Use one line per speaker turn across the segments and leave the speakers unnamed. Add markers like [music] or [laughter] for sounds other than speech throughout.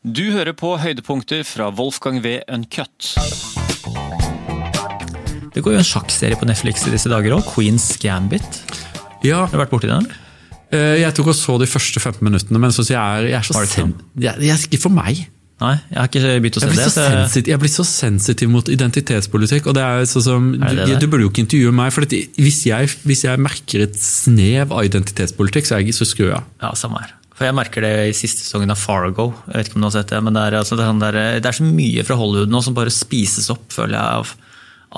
Du hører på høydepunkter fra Wolfgang V. Uncut.
Det går jo en sjakkserie på Netflix i disse dager òg, Queens Gambit.
Ja,
Har du vært borti den?
eh, jeg tok og så de første 15 minuttene, men jeg, er- jeg er så sen... Jeg, jeg er ikke for meg.
Nei, jeg har ikke begynt å se
Jeg
det.
så
så jeg-
er blitt blir så sensitiv mot identitetspolitikk. og det er sånn som,
Er det det
du, burde jo ikke intervjue meg, for hvis, jeg, hvis jeg merker et snev av identitetspolitikk, så, er jeg, så skrur jeg av.
Ja, samme her. For jeg merker det i siste sesongen av Fargo. Jeg vet ikke om du har sett det, men det er, altså, det er, sånn det er så mye fra Hollywood nå som bare spises opp, føler jeg, av,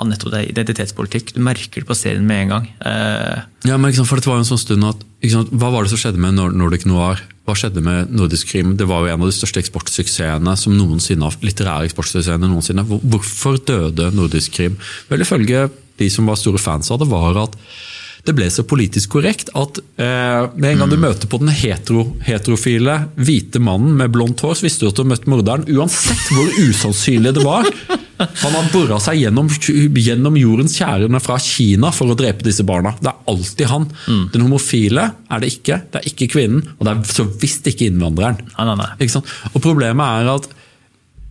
av nettopp det identitetspolitikk. Du merker det på serien med en gang. Eh,
Ja, men ikke sant, for det var jo en sånn stund at, sant, Hva var det som skjedde med Nordic Noir? Hva skjedde med Nordisk Krim? Det var jo en av de største eksportsuksessene som noensinne litterære eksportsuksessene noensinne. Hvorfor døde Nordisk Krim? Vel, ifølge de som var store fans av det, var at det ble så politisk korrekt at eh, med en gang du møter på den hetero, heterofile hvite mannen med blondt hår, så visste du at du hadde møtt morderen, uansett hvor usannsynlig det var. Han har bora seg gjennom, gjennom jordens kjærene fra Kina for å drepe disse barna. Det er alltid han. Den homofile er det ikke, det er ikke kvinnen, og det er så visst ikke innvandreren.
nei, nei, nei.
Ikke? Og Problemet er at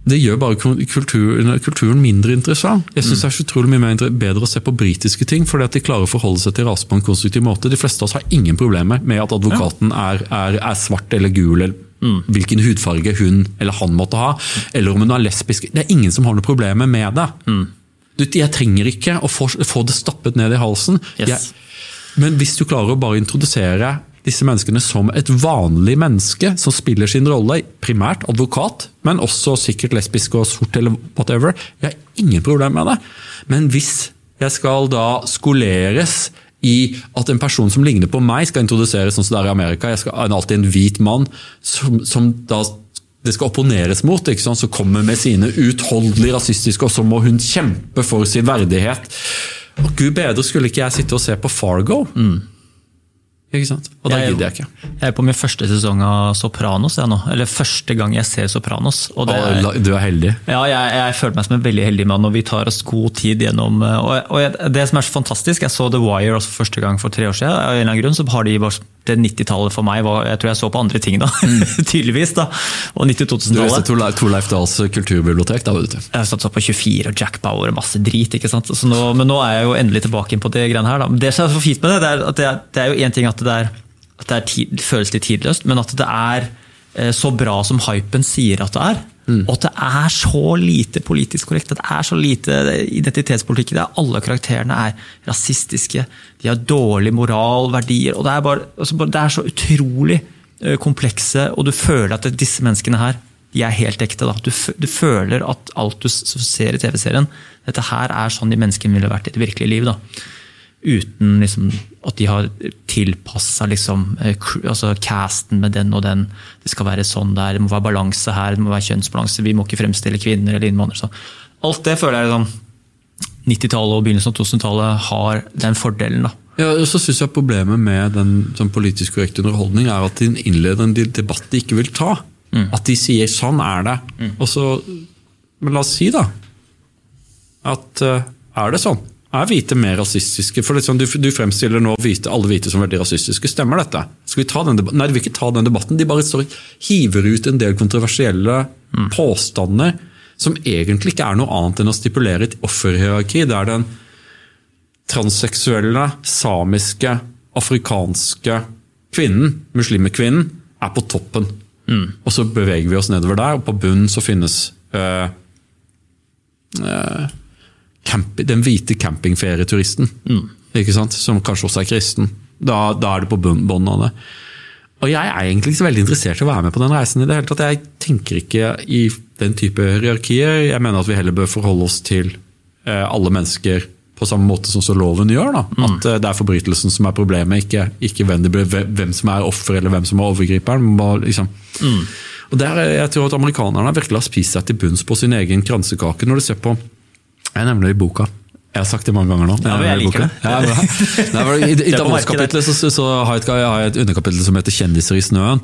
det gjør bare kulturen, kulturen mindre interessant. Jeg synes det er så utrolig mye mer bedre å se på britiske ting, fordi at de klarer å forholde seg til rase på en konstruktiv måte. De fleste av oss har ingen problemer med at advokaten er, er, er svart eller gul, eller hvilken hudfarge hun eller han måtte ha, eller om hun er lesbisk. Det er ingen som har noe problemer med det. Du, jeg trenger ikke å få, få det stappet ned i halsen.
Yes.
Jeg, men hvis du klarer å bare introdusere disse menneskene som et vanlig menneske som spiller sin rolle, primært advokat, men også sikkert lesbisk og sort eller whatever, jeg har ingen problem med det. Men hvis jeg skal da skoleres i at en person som ligner på meg skal introduseres sånn som det er i Amerika, jeg skal alltid en hvit mann som, som da det skal opponeres mot, ikke sant? som kommer med sine utholdelig rasistiske, og så må hun kjempe for sin verdighet. Og Gud bedre skulle ikke jeg sitte og se på Fargo. Ikke sant? Og
da
gidder jeg ikke.
Jeg er på min første sesong av Sopranos, jeg nå. Eller første gang jeg ser Sopranos. Og det er,
Du er heldig.
Ja, jeg, jeg føler meg som en veldig heldig mann, og vi tar oss god tid gjennom eh, Og, og det som er så fantastisk, jeg så The Wire også første gang for tre år siden. Av en eller annen grunn så har de bare det 90-tallet for meg var Jeg tror jeg så på andre ting da, [laughs] tydeligvis. da, Og
Du leste
90-2000-tallet.
Torleif Dahls kulturbibliotek, da, vet du.
Jeg stått på 24 og Jack Bauer og masse drit. ikke sant? Så nå, men nå er jeg jo endelig tilbake inn på det greiene her. da. Det som er så fint med det, det er at det er, det er jo én ting at det, er, at det, tid, føles litt tidløst, men at det er eh, så bra som hypen sier at det er. Og at det er så lite politisk korrekt. at Det er så lite identitetspolitikk. Det er, alle karakterene er rasistiske, de har dårlig moral, verdier. og Det er, bare, altså det er så utrolig eh, komplekse, og du føler at disse menneskene her de er helt ekte. Da. Du, du føler at alt du ser i TV-serien, dette her er sånn de menneskene ville vært i det virkelige liv. Da. Uten liksom, at de har tilpassa liksom, eh, altså casten med den og den. Det skal være sånn der, det må være balanse her, det må være kjønnsbalanse. Vi må ikke fremstille kvinner eller innvandrere. Alt det føler jeg liksom, 90-tallet og begynnelsen av 2000-tallet har den fordelen. da.
Ja, og så synes jeg Problemet med den sånn politisk korrekte underholdning er at de innleder en debatt de ikke vil ta. At de sier 'sånn er det'. Og så, Men la oss si, da, at eh, er det sånn? Er hvite mer rasistiske? For liksom, du, du fremstiller nå hvite, alle hvite som veldig rasistiske. Stemmer dette? Skal vi ta den debatten? Nei, de vil ikke ta den debatten. De bare står, hiver ut en del kontroversielle påstander som egentlig ikke er noe annet enn å stipulere et offerhierarki. der den transseksuelle, samiske, afrikanske kvinnen, muslimekvinnen, er på toppen. Og så beveger vi oss nedover der, og på bunnen så finnes øh, øh, camp, den hvite campingferieturisten. Sant? Som kanskje også er kristen. Da, da er det på bånn av det. Og jeg er egentlig ikke så veldig interessert i å være med på den reisen. i det hele tatt. Jeg tenker ikke i den type hierarkier. Jeg mener at vi heller bør forholde oss til eh, alle mennesker på samme måte som så loven gjør. Da. At eh, det er forbrytelsen som er problemet, ikke, ikke hvem, det, hvem som er offer eller hvem som er overgriperen. Bare, liksom. Og der, er- jeg tror at Amerikanerne virkelig har spist seg til bunns på sin egen kransekake. når du ser på, Jeg nevner det i boka. Jeg har sagt det mange ganger nå.
Ja, men jeg liker
det. Ja, bra. [laughs] Nei, I, I
i
Davos-kapitlet så, så, så har jeg et, jeg har et underkapittel som heter 'Kjendiser i snøen'.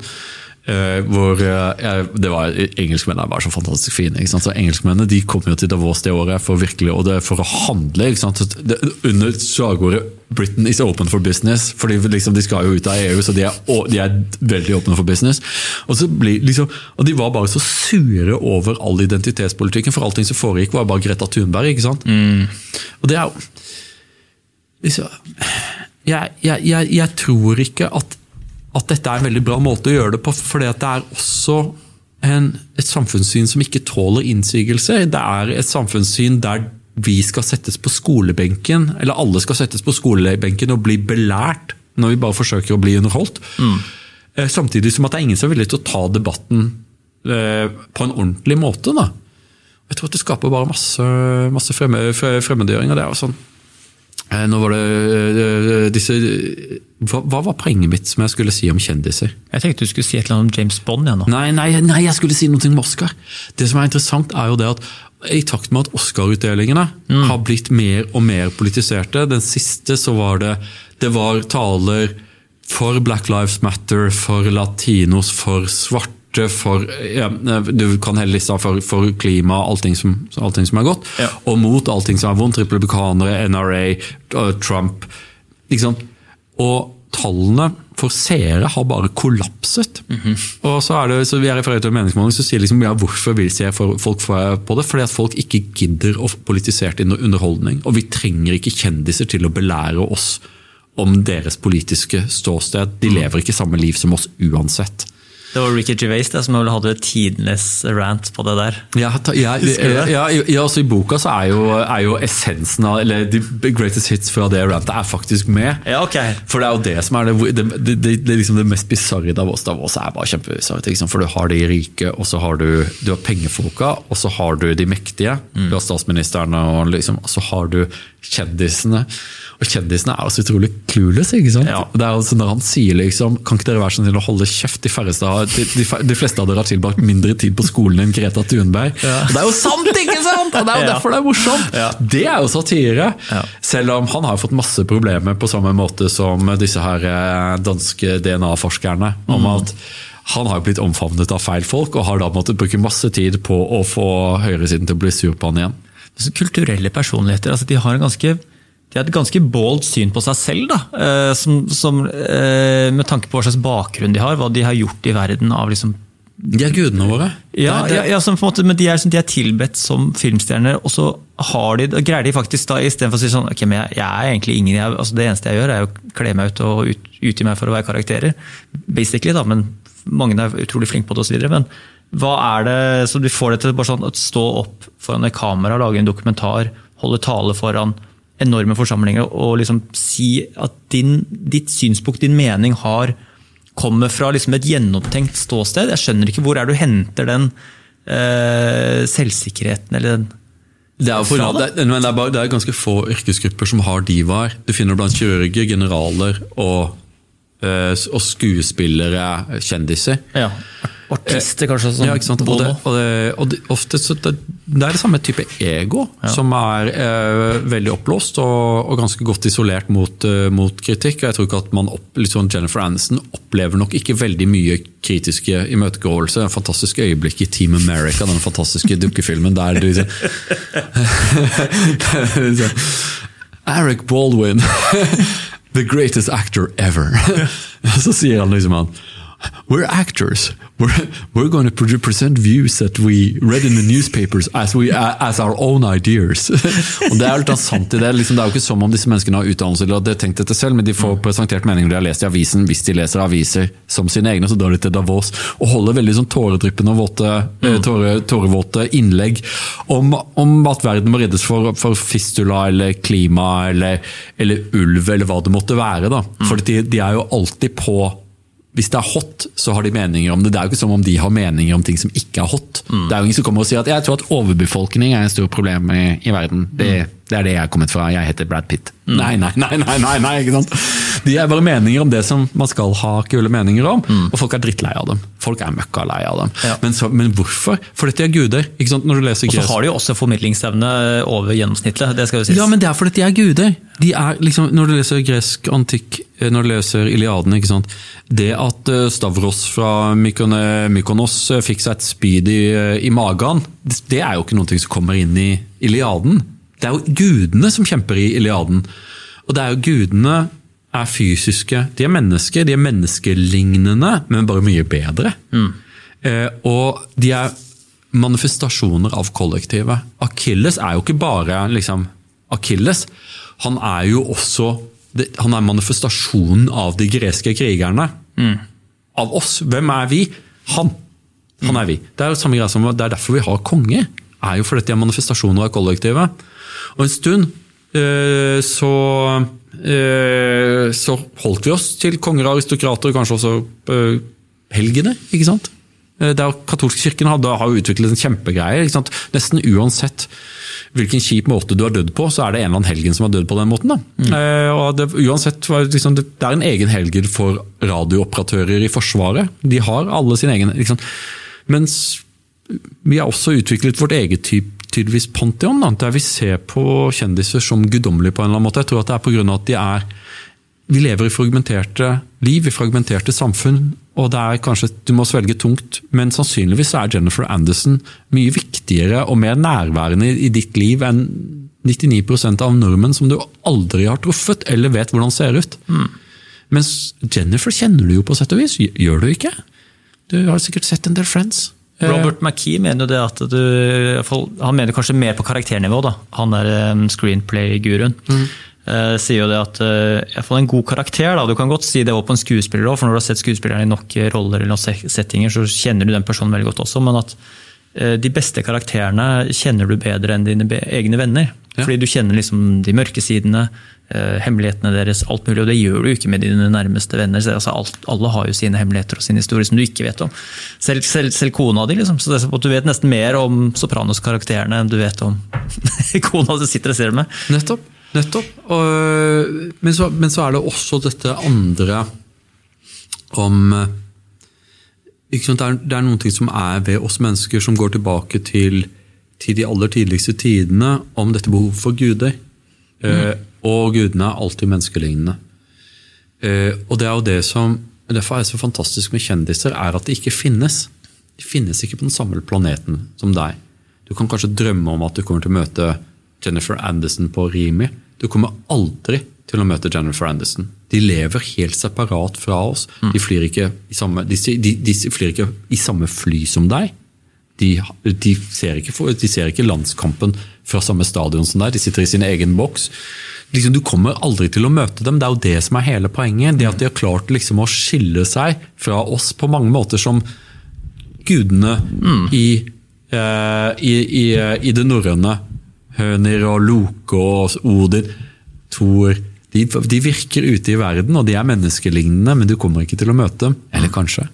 Eh, hvor uh, det var Engelskmennene bare så fantastisk fine. Så Engelskmennene de kom jo til Davos det året for virkelig, og det er for å handle. Det, under slagordet 'Britain is open for business', fordi liksom, de skal jo ut av EU, så de er, de er veldig åpne for business. Og, så blir, liksom, og De var bare så sure over all identitetspolitikken, for allting som foregikk var bare Greta Thunberg. ikke sant?
Mm.
Og det er jo liksom, jeg, jeg, jeg, jeg tror ikke at at dette er en veldig bra måte å gjøre det på, For det er også en, et samfunnssyn som ikke tåler innsigelser. Det er et samfunnssyn der vi skal settes på skolebenken, eller alle skal settes på skolebenken og bli belært når vi bare forsøker å bli underholdt. Mm. Samtidig som at det er ingen som er villig til å ta debatten eh, på en ordentlig måte. Da. Jeg tror at det skaper bare masse, masse fremmedgjøring. og det er jo sånn Eh, nå var det eh, disse hva, hva, var poenget mitt som jeg skulle si om kjendiser?
Jeg tenkte du skulle si et eller annet om James Bond. Ja, nå.
Nei, nei, nei, jeg skulle si noe om Oscar. Det som er interessant, er jo det at i takt med at Oscar-utdelingene mm. har blitt mer og mer politiserte Den siste så var det det var taler for Black Lives Matter, for latinos, for svarte for ja, Du kan hele lista for, for klima, allting som, allting som er godt, ja. og mot allting som er vondt. Republikanere, NRA, Trump. Ikke sant? Og tallene for seere har bare kollapset. Mm -hmm. Og så er det, så Vi er referert til meningsmåling så sier liksom, ja, hvorfor vil se folk på det? Fordi at folk ikke gidder å politisert underholdning. Og vi trenger ikke kjendiser til å belære oss om deres politiske ståsted. De lever ikke samme liv som oss uansett.
Det var Ricky Gervais det, som hadde tidenes rant på det der.
Ja, ja, ja, ja også I boka så er jo, er jo, essensen av eller The greatest hits fra det rantet er faktisk med.
Ja, ok.
For det er jo det som er det, det, det, det liksom mest bisarre av oss. Davos er bare liksom, For du har de rike, og så har du, du har pengefolka, og så har du de mektige. Mm. Du har statsministeren, og liksom, så har du kjendisene. Og kjendisene er også utrolig clueless. ikke sant? Ja. Det er altså Når han sier liksom Kan ikke dere være sånn til å holde kjeft? De, færreste, de, de, de, fleste av dere har tilbrakt mindre tid på skolen enn Greta Thunberg. Ja. Det er jo sant, ikke sant?! Og Det er jo derfor det er morsomt! Ja. Det er jo satire! Selv om han har fått masse problemer på samme måte som disse her eh, danske DNA-forskerne. om mm. at han har jo blitt omfavnet av feil folk, og har da måttet bruke masse tid på å få høyresiden til å bli sur på han igjen.
Kulturelle personligheter, altså de har en ganske de har et ganske bold syn på seg selv, da, eh, som, som, eh, med tanke på hva slags bakgrunn de har, hva de har gjort i verden av liksom
De er gudene våre.
Ja, det, det. ja, ja måte, men de er, de er, tilbedt som filmstjerner, og så har de, greier de faktisk da, istedenfor å si sånn ok, men jeg, jeg er egentlig ingen, jeg, altså Det eneste jeg gjør, er å kle meg ut og ut, utgi meg for å være karakterer. Basically, da, men mange er utrolig flinke på det osv. Men hva er det så de får det til bare sånn å stå opp foran et kamera, lage en dokumentar, holde tale foran enorme forsamlinger og liksom si at din, ditt synspunkt, din mening, har, kommer fra liksom et gjennomtenkt ståsted. Jeg skjønner ikke hvor er du henter den eh, selvsikkerheten eller den
det er, for, det, det, er bare, det er, ganske få yrkesgrupper som har divaer. Du finner blant kirurger, generaler og, og skuespillere, kjendiser.
Ja. Artister, kanskje.
Som ja, ikke sant? Og det, og det, og det, ofte, det, det, er det samme type ego, ja. som er eh, veldig oppblåst og, og, ganske godt isolert mot, uh, mot, kritikk. og jeg tror ikke at man opp, sånn Jennifer Aniston opplever nok ikke veldig mye kritiske imøtegåelse. En fantastisk øyeblikk i Team America, den fantastiske [laughs] dukkefilmen der du [laughs] Eric Baldwin, [laughs] the greatest actor ever. Så sier han liksom han we're actors. We're, we're going to present views that we read in the newspapers as, we, as our own ideas. [laughs] og Det er litt sant i det. Liksom, det er jo ikke som om disse menneskene har utdannelse eller hadde tenkt dette selv, men de får presentert meninger de har lest i avisen. Hvis de leser aviser som sine egne, så drar de til Davos og holder veldig sånn tåredryppende våte, eh, mm. tåre, tårevåte innlegg om, om, at verden må reddes for, for fistula eller klima eller, eller, ulv eller hva det måtte være. Da. Mm. For de, de er jo alltid på hvis det er hot, så har de meninger om det. Det er jo ikke som om de har meninger om ting som ikke er hot. Mm. Det er jo ingen som kommer og sier at jeg tror at overbefolkning er et stort problem i, i verden. Det, mm. Det er det jeg er kommet fra. Jeg heter Brad Pitt. Nei, nei, nei, nei, nei, nei, ikke sant? De er bare meninger om det som man skal ha kule meninger om, og folk er drittlei av dem. Folk er møkka lei av dem.
Ja.
Men, så, men hvorfor? Fordi de er guder. ikke sant? Når du leser
Og så har de jo også formidlingsevne over gjennomsnittet. det skal jo sies.
Ja, men det er fordi de er guder. De er liksom, når du leser gresk antikk, eh, når du leser Iliaden, ikke sant? det at eh, Stavros fra Mykonos eh, fikk seg et spyd i, i magen, det det er jo ikke noe som kommer inn i Iliaden. Det er jo gudene som kjemper i Iliaden. Og det er jo gudene er fysiske. De er mennesker, de er menneskelignende, men bare mye bedre. Eh, og de er manifestasjoner av kollektivet. Akilles er jo ikke bare liksom, Akilles. Han er jo også han er manifestasjonen av de greske krigerne. Av oss. Hvem er vi? Han. Han er vi. Det er samme greia som det er derfor vi har konger. er jo fordi de er manifestasjoner av kollektivet. Og en stund eh, så så holdt vi oss til konger og aristokrater, kanskje også helgene. ikke sant? Eh, Der katolske kirken hadde, har utviklet en kjempegreie. ikke sant? Nesten uansett hvilken kjip måte du har dødd på, så er det en eller annen helgen som har dødd på den måten. Eh, og det, uansett, liksom, det er en egen helgen for radiooperatører i Forsvaret. De har alle sin egen liksom. Mens vi har også utviklet vårt eget typ, tydeligvis pantheon, da, der vi ser på kjendiser som guddommelige på en eller annen måte. Jeg tror at det er av at de er vi lever i fragmenterte liv, i fragmenterte samfunn, og det er kanskje du må svelge tungt, men sannsynligvis er Jennifer Anderson mye viktigere og mer nærværende i ditt liv enn 99% av nordmenn som du aldri har truffet eller vet hvordan ser ut. Mens Jennifer kjenner du jo på sett og vis, gjør du ikke? Du har sikkert sett en del Friends.
Robert McKee mener jo det at du Han mener kanskje mer på karakternivå, da. Han er um, screenplay-guruen. Eh, sier jo det at uh, jeg får en god karakter, da. Du kan godt si det også på en skuespiller òg, for når du har sett skuespilleren i nok eh, roller eller noen settinger, så kjenner du den personen veldig godt også. Men at uh, de beste karakterene kjenner du bedre enn dine egne venner.
Ja.
Fordi du kjenner liksom de mørke sidene, eh, hemmelighetene deres, alt mulig. Og det gjør du ikke med dine nærmeste venner. Så, altså, alt, alle har jo sine hemmeligheter og sin historie som du ikke vet om. Selv, selv, selv kona di, liksom. Så det du vet nesten mer om Sopranos-karakterene enn du vet om [laughs] kona du sitter og ser med.
Nettopp. nettopp. Og, men, så, men så er det også dette andre om eh, sant? Det, er, det er noen ting som er ved oss mennesker som går tilbake til, til de aller tidligste tidene, om dette behovet for guder. Eh, og gudene er alltid menneskelignende. Eh, og det er jo det som Derfor er det så fantastisk med kjendiser, er at de ikke finnes. De finnes ikke på den samme planeten som deg. Du kan kanskje drømme om at du kommer til å møte Jennifer Anderson på Rimi. Du kommer aldri til å møte Jennifer Anderson. De lever helt separat fra oss. De flyr ikke i samme, de, de, de flyr ikke i samme fly som deg. De, de, ser ikke, for- de ser ikke landskampen fra samme stadion som deg. De sitter i sin egen boks. Liksom, du kommer aldri til å møte dem. Det er jo det som er hele poenget. Det at de har klart liksom, å skille seg fra oss på mange måter som gudene i, eh, i, i, i det norrøne. Høner og Loke og Odin, Thor de, de virker ute i verden, og de er menneskelignende, men du kommer ikke til å møte dem. Eller kanskje.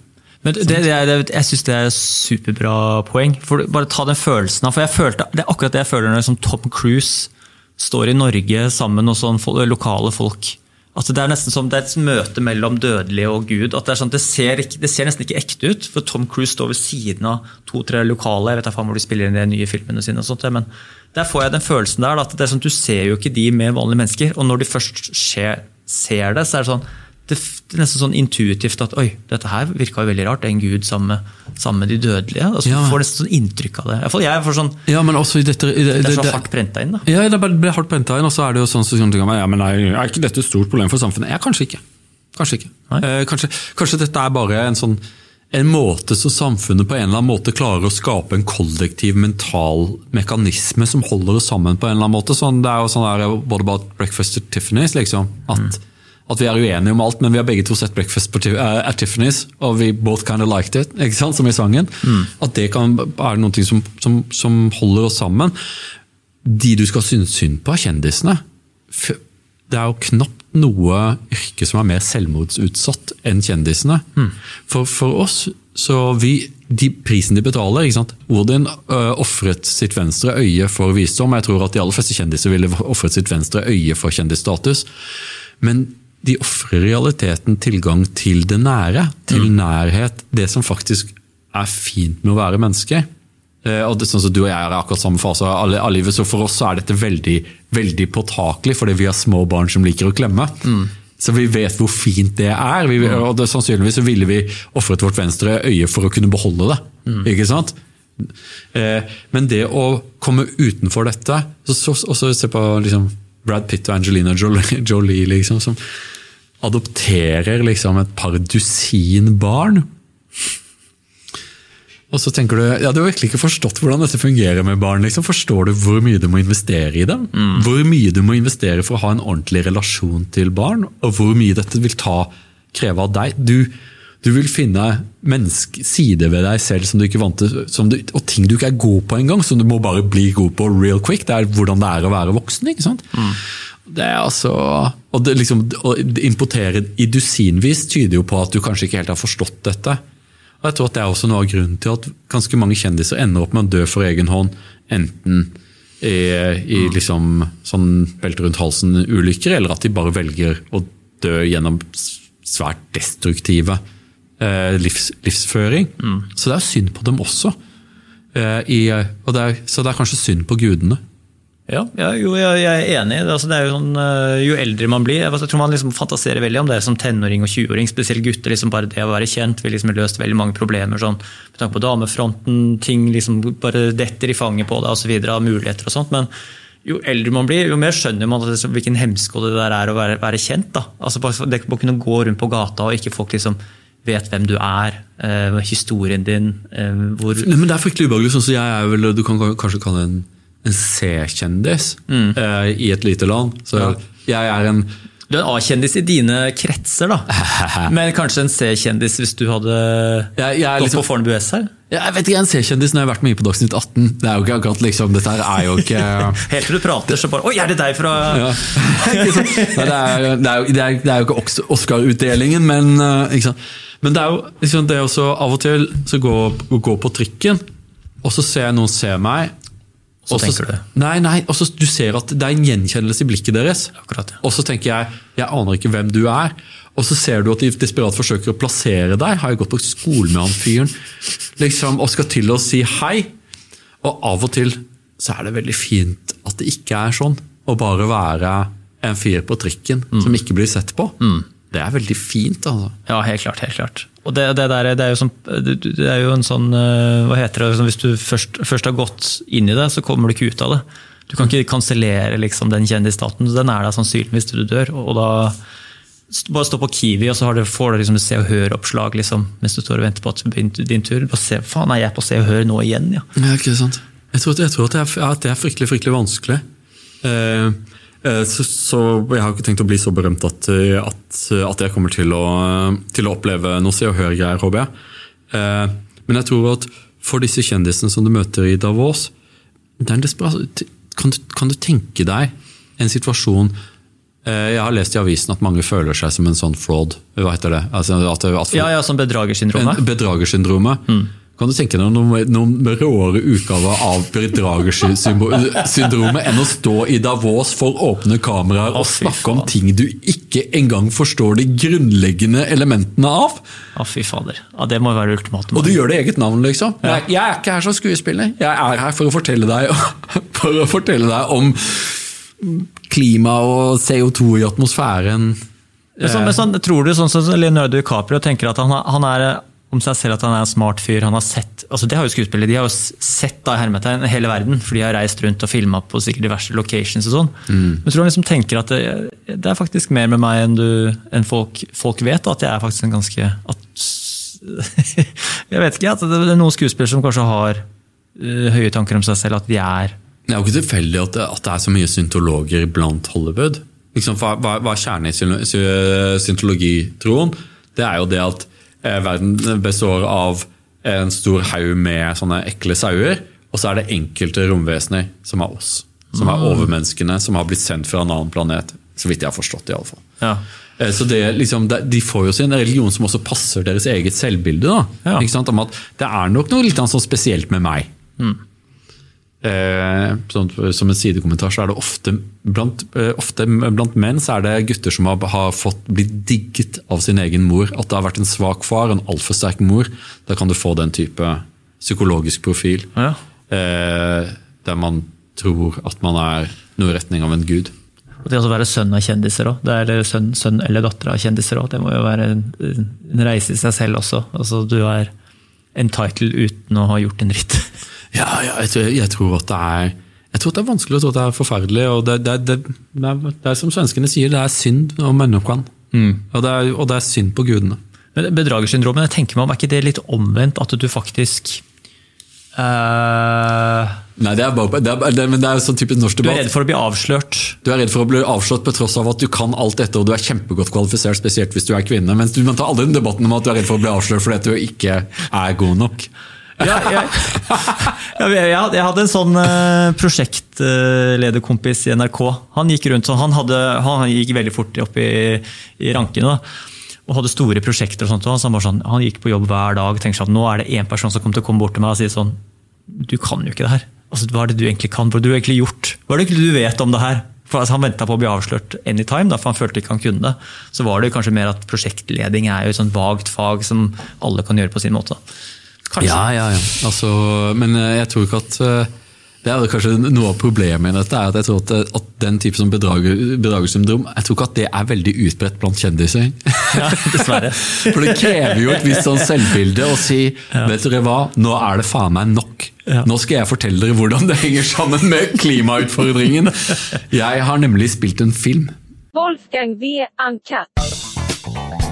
Men det, det, det, jeg syns det er superbra poeng. For bare ta den følelsen av For jeg følte, Det er akkurat det jeg føler når liksom Tom Cruise står i Norge sammen med sånn lokale folk. Altså det er nesten som det er et møte mellom dødelige og Gud. at Det, sånn, det, ser ikke, det ser nesten ikke ekte ut, for Tom Cruise står ved siden av to-tre lokale. Jeg vet ikke hvor de spiller inn de nye filmene sine, og sånt, men der får jeg den følelsen der. at det er sånn, Du ser jo ikke de med vanlige mennesker, og når de først ser, ser det, så er det sånn det, er nesten sånn intuitivt at oi, dette her virka jo veldig rart. Det er en gud sammen med, sammen med de dødelige. Altså,
Ja.
Får nesten sånn inntrykk av det. Iallfall jeg får sånn,
Ja, men også i dette, i det,
Det er så hardt prenta inn. da.
Ja, det ble hardt prenta inn, og så er det jo sånn som sånn, ja, men er, er ikke dette et stort problem for samfunnet? Ja, kanskje ikke. Kanskje ikke. Eh, kanskje, kanskje dette er bare en sånn en måte så samfunnet på en eller annen måte klarer å skape en kollektiv mental mekanisme som holder oss sammen på en eller annen måte. Sånn, det er jo sånn der, What about breakfast at Tiffany's? liksom. At, at vi er uenige om alt, men vi har begge to sett Breakfast på, eh, at Tiffany's, og vi both kind of liked it, ikke sant, som i sangen. At det kan er noe som, som, som holder oss sammen. De du skal synes synd på, er kjendisene. Det er jo knapt noe yrke som er mer selvmordsutsatt enn kjendisene. For, for oss, så vi de prisen de betaler. ikke sant? Odin uh, ofret sitt venstre øye for visdom. Jeg tror at de aller fleste kjendiser ville ofret sitt venstre øye for kjendisstatus. Men de ofrer i realiteten tilgang til det nære, til nærhet. Det som faktisk er fint med å være menneske. Eh, og det, sånn som Du og jeg er i akkurat samme fase av alle livet, så for oss så er dette veldig, veldig påtakelig, fordi vi har små barn som liker å klemme. Så vi vet hvor fint det er. Vi, og det, Sannsynligvis så ville vi ofret vårt venstre øye for å kunne beholde det. ikke sant? Eh, men det å komme utenfor dette så, så, og så Se på liksom Brad Pitt og Angelina Jolie, [laughs] Jolie liksom, som adopterer liksom et par dusin barn. Og så tenker du ja, du har virkelig ikke forstått hvordan dette fungerer med barn. Liksom. Forstår du hvor mye du må investere i dem? Hvor mye du må investere for å ha en ordentlig relasjon til barn? Og hvor mye dette vil ta, kreve av deg? Du, du vil finne sider ved deg selv som du ikke vant til, som du, og ting du ikke er god på engang, som du må bare bli god på real quick. Det er hvordan det er å være voksen. ikke sant? Det er altså, og det liksom, Å importere i dusinvis tyder jo på at du kanskje ikke helt har forstått dette. Og jeg tror at Det er også noe av grunnen til at ganske mange kjendiser ender opp med å dø for egen hånd. Enten i, i liksom sånn belte rundt halsen-ulykker, eller at de bare velger å dø gjennom svært destruktive eh, livs, livsføring. Så det er synd på dem også. Eh, i, og det er, så det er kanskje synd på gudene.
Ja, ja jo, jeg, jeg er enig. Altså, jo, sånn, øh, jo eldre man blir Jeg tror man liksom fantaserer veldig om det som tenåring og 20-åring. Spesielt gutter. Liksom bare det å være kjent vil liksom løst veldig mange problemer. Sånn, med tanke på damefronten, ting liksom bare detter i fanget på deg osv. av muligheter og sånt. Men jo eldre man blir, jo mer skjønner man det, hvilken hemsko det der er å være, være kjent. Da. Altså det å kunne gå rundt på gata og ikke folk liksom vet hvem du er, eh, historien din eh, hvor
men Det er fryktelig ubehagelig. sånn så jeg er vel, Du kan kanskje kalle en, en C-kjendis eh, i et lite land. Så jeg er en
Du er en A-kjendis i dine kretser, da. [laughs] Men kanskje en C-kjendis hvis du hadde
jeg, jeg
gått
liksom,
på Fornebu S her?
jeg vet ikke, jeg er en C-kjendis når jeg har vært mye på Dagsnytt 18. Det er jo ikke akkurat liksom, Dette her er jo ikke [laughs]
Helt til du prater, så bare Oi, er det deg fra
ja. [laughs] Nei, det, er, det, er det, er, det er jo ikke Oscar-utdelingen, men, eh, ikke sant? men det er jo liksom, det er også av og til så gå, går på trikken, og så ser jeg noen se meg.
Så
også,
tenker du.
Nei, nei, og så du ser at det er en gjenkjennelse i blikket deres.
Akkurat, ja.
Og så tenker jeg jeg aner ikke hvem du er. Og så ser du at de desperat forsøker å plassere deg. Har jeg gått på skole med han fyren? Liksom, og skal til å si hei. Og av og til så er det veldig fint at det ikke er sånn. Å bare være en fyr på trikken som ikke blir sett på. Det er veldig fint, altså.
Ja, helt klart. helt klart. Og det, det, der, det, er jo sånn, det er jo en sånn øh, Hva heter det? sånn, Hvis du først, først har gått inn i det, så kommer du ikke ut av det. Du kan ikke kansellere liksom, den kjendisstaten. Den er der sannsynligvis til du dør. og da bare stå på Kiwi, og så du, får du liksom Se og Hør-oppslag liksom, mens du står og venter på at det blir din tur. Bare se, faen, er jeg på Se og Hør nå igjen? ja?
Ja, ikke sant. Jeg tror, jeg tror at, det er, at det er fryktelig fryktelig vanskelig. Eh, eh, så, så Jeg har ikke tenkt å bli så berømt at, eh, at, at jeg kommer til å, til å oppleve noe Se og Hør-greier, håper jeg. Eh, men jeg tror at for disse kjendisene som du møter i Davos, det er kan, du, kan du tenke deg en situasjon eh, Jeg har lest i avisen at mange føler seg som en sånn fraud. Hva heter det? Altså, at, at
Ja, ja, som bedragersyndromet.
en bedragersyndromet. Kan du tenke deg noen, noen råere utgaver av bedragersyndromet enn å stå i Davos for åpne kameraer og snakke om ting du ikke engang forstår de grunnleggende elementene av?
Å, fy fader. Ja, det må være ultimatum.
Og du gjør det i eget navn, liksom. Jeg, jeg er ikke her som skuespiller. Jeg er her for å fortelle deg, [laughs] for å fortelle deg om klima og CO2 i atmosfæren.
Men sånn, men sånn, tror du sånn som Leonardo DiCaprio tenker at han, han er om seg selv at han er en smart fyr. han har sett, altså Det har jo skuespillere. De har jo sett da, hermetegn hele verden, for de har reist rundt og filma på sikkert diverse locations. og sånn. Men tror han liksom tenker at det, det er faktisk mer med meg enn, du, enn folk, folk vet, og at jeg er faktisk en ganske at, [laughs] Jeg vet ikke, at det er noen skuespillere som kanskje har uh, høye tanker om seg selv, at de er
Det er jo ikke tilfeldig at at det er så mye syntologer blant Hollywood. Liksom, hva, hva hva er kjernen i syn- sy- syntologitroen? Det er jo det at verden består av en stor haug med sånne ekle sauer, og så er det enkelte romvesener som er oss. Som er overmenneskene, som har blitt sendt fra en annen planet Så vidt jeg har forstått, i alle fall.
Ja.
Eh, Så det, liksom, De får jo sin religion som også passer deres eget selvbilde. Da.
Ja.
Ikke sant? Om at det er nok noe litt sånn spesielt med meg. Eh, sånn, som en sidekommentar så er det ofte blant, eh, ofte blant menn så er det gutter som har, har fått blitt digget av sin egen mor. At det har vært en svak far en altfor sterk mor. Da kan du få den type psykologisk profil.
Ja.
Eh, der man tror at man er noe i retning av en gud.
Og det å være sønn av kjendiser òg. Det er sønn, sønn eller datter av kjendiser òg. Det må jo være en, en reise i seg selv også. Altså, du er entitled uten å ha gjort en dritt.
Ja, ja jeg, tror, jeg tror at det er jeg tror det er vanskelig, og det er forferdelig. og Det, det, det, det, er, er som svenskene sier, det er synd om menneskene. Og, er, og det er synd på gudene.
Men Bedragersyndromet, jeg tenker meg om, er ikke det litt omvendt? At du faktisk eh,
Nei, det er bare, det er, det, men det er sånn typisk norsk debatt.
Du er redd for å bli avslørt.
Du er redd for å bli avslørt på tross av at du kan alt dette og du er kjempegodt kvalifisert, spesielt hvis du er kvinne. Men du man tar aldri den debatten om at du er redd for å bli avslørt fordi at du ikke er god nok.
Ja, jeg, [laughs] jeg, jeg hadde en sånn eh, prosjektlederkompis i NRK. Han gikk rundt sånn, han, hadde, han gikk veldig fort opp i, i rankene. Da, og hadde store prosjekter. og sånt, og så han, sånn, han gikk på jobb hver dag og tenkte at nå er det én person som kommer til å komme bort til meg og si sånn Du kan jo ikke det her. Altså, hva er det du egentlig kan? Hva har du egentlig gjort? Hva er det egentlig du vet om det her? For altså, Han venta på å bli avslørt anytime, da, for han følte ikke han kunne det. Så var det kanskje mer at prosjektleding er jo et sånt vagt fag som alle kan gjøre på sin måte. Kanskje.
Ja, ja, ja. Altså, men eh, jeg tror ikke at eh, det er kanskje Noe av problemet i dette er at jeg tror at, eh, at den type som bedrager, bedragersyndrom jeg tror ikke at det er veldig utbredt blant kjendiser. [laughs]
Ja, dessverre. [laughs]
For det krever jo et visst sånn selvbilde å si vet dere hva, nå er det faen meg nok.
Ja.
Nå skal jeg fortelle dere hvordan det henger sammen med klimautfordringen. Jeg har nemlig spilt en film.
Wolfgang V. Uncut.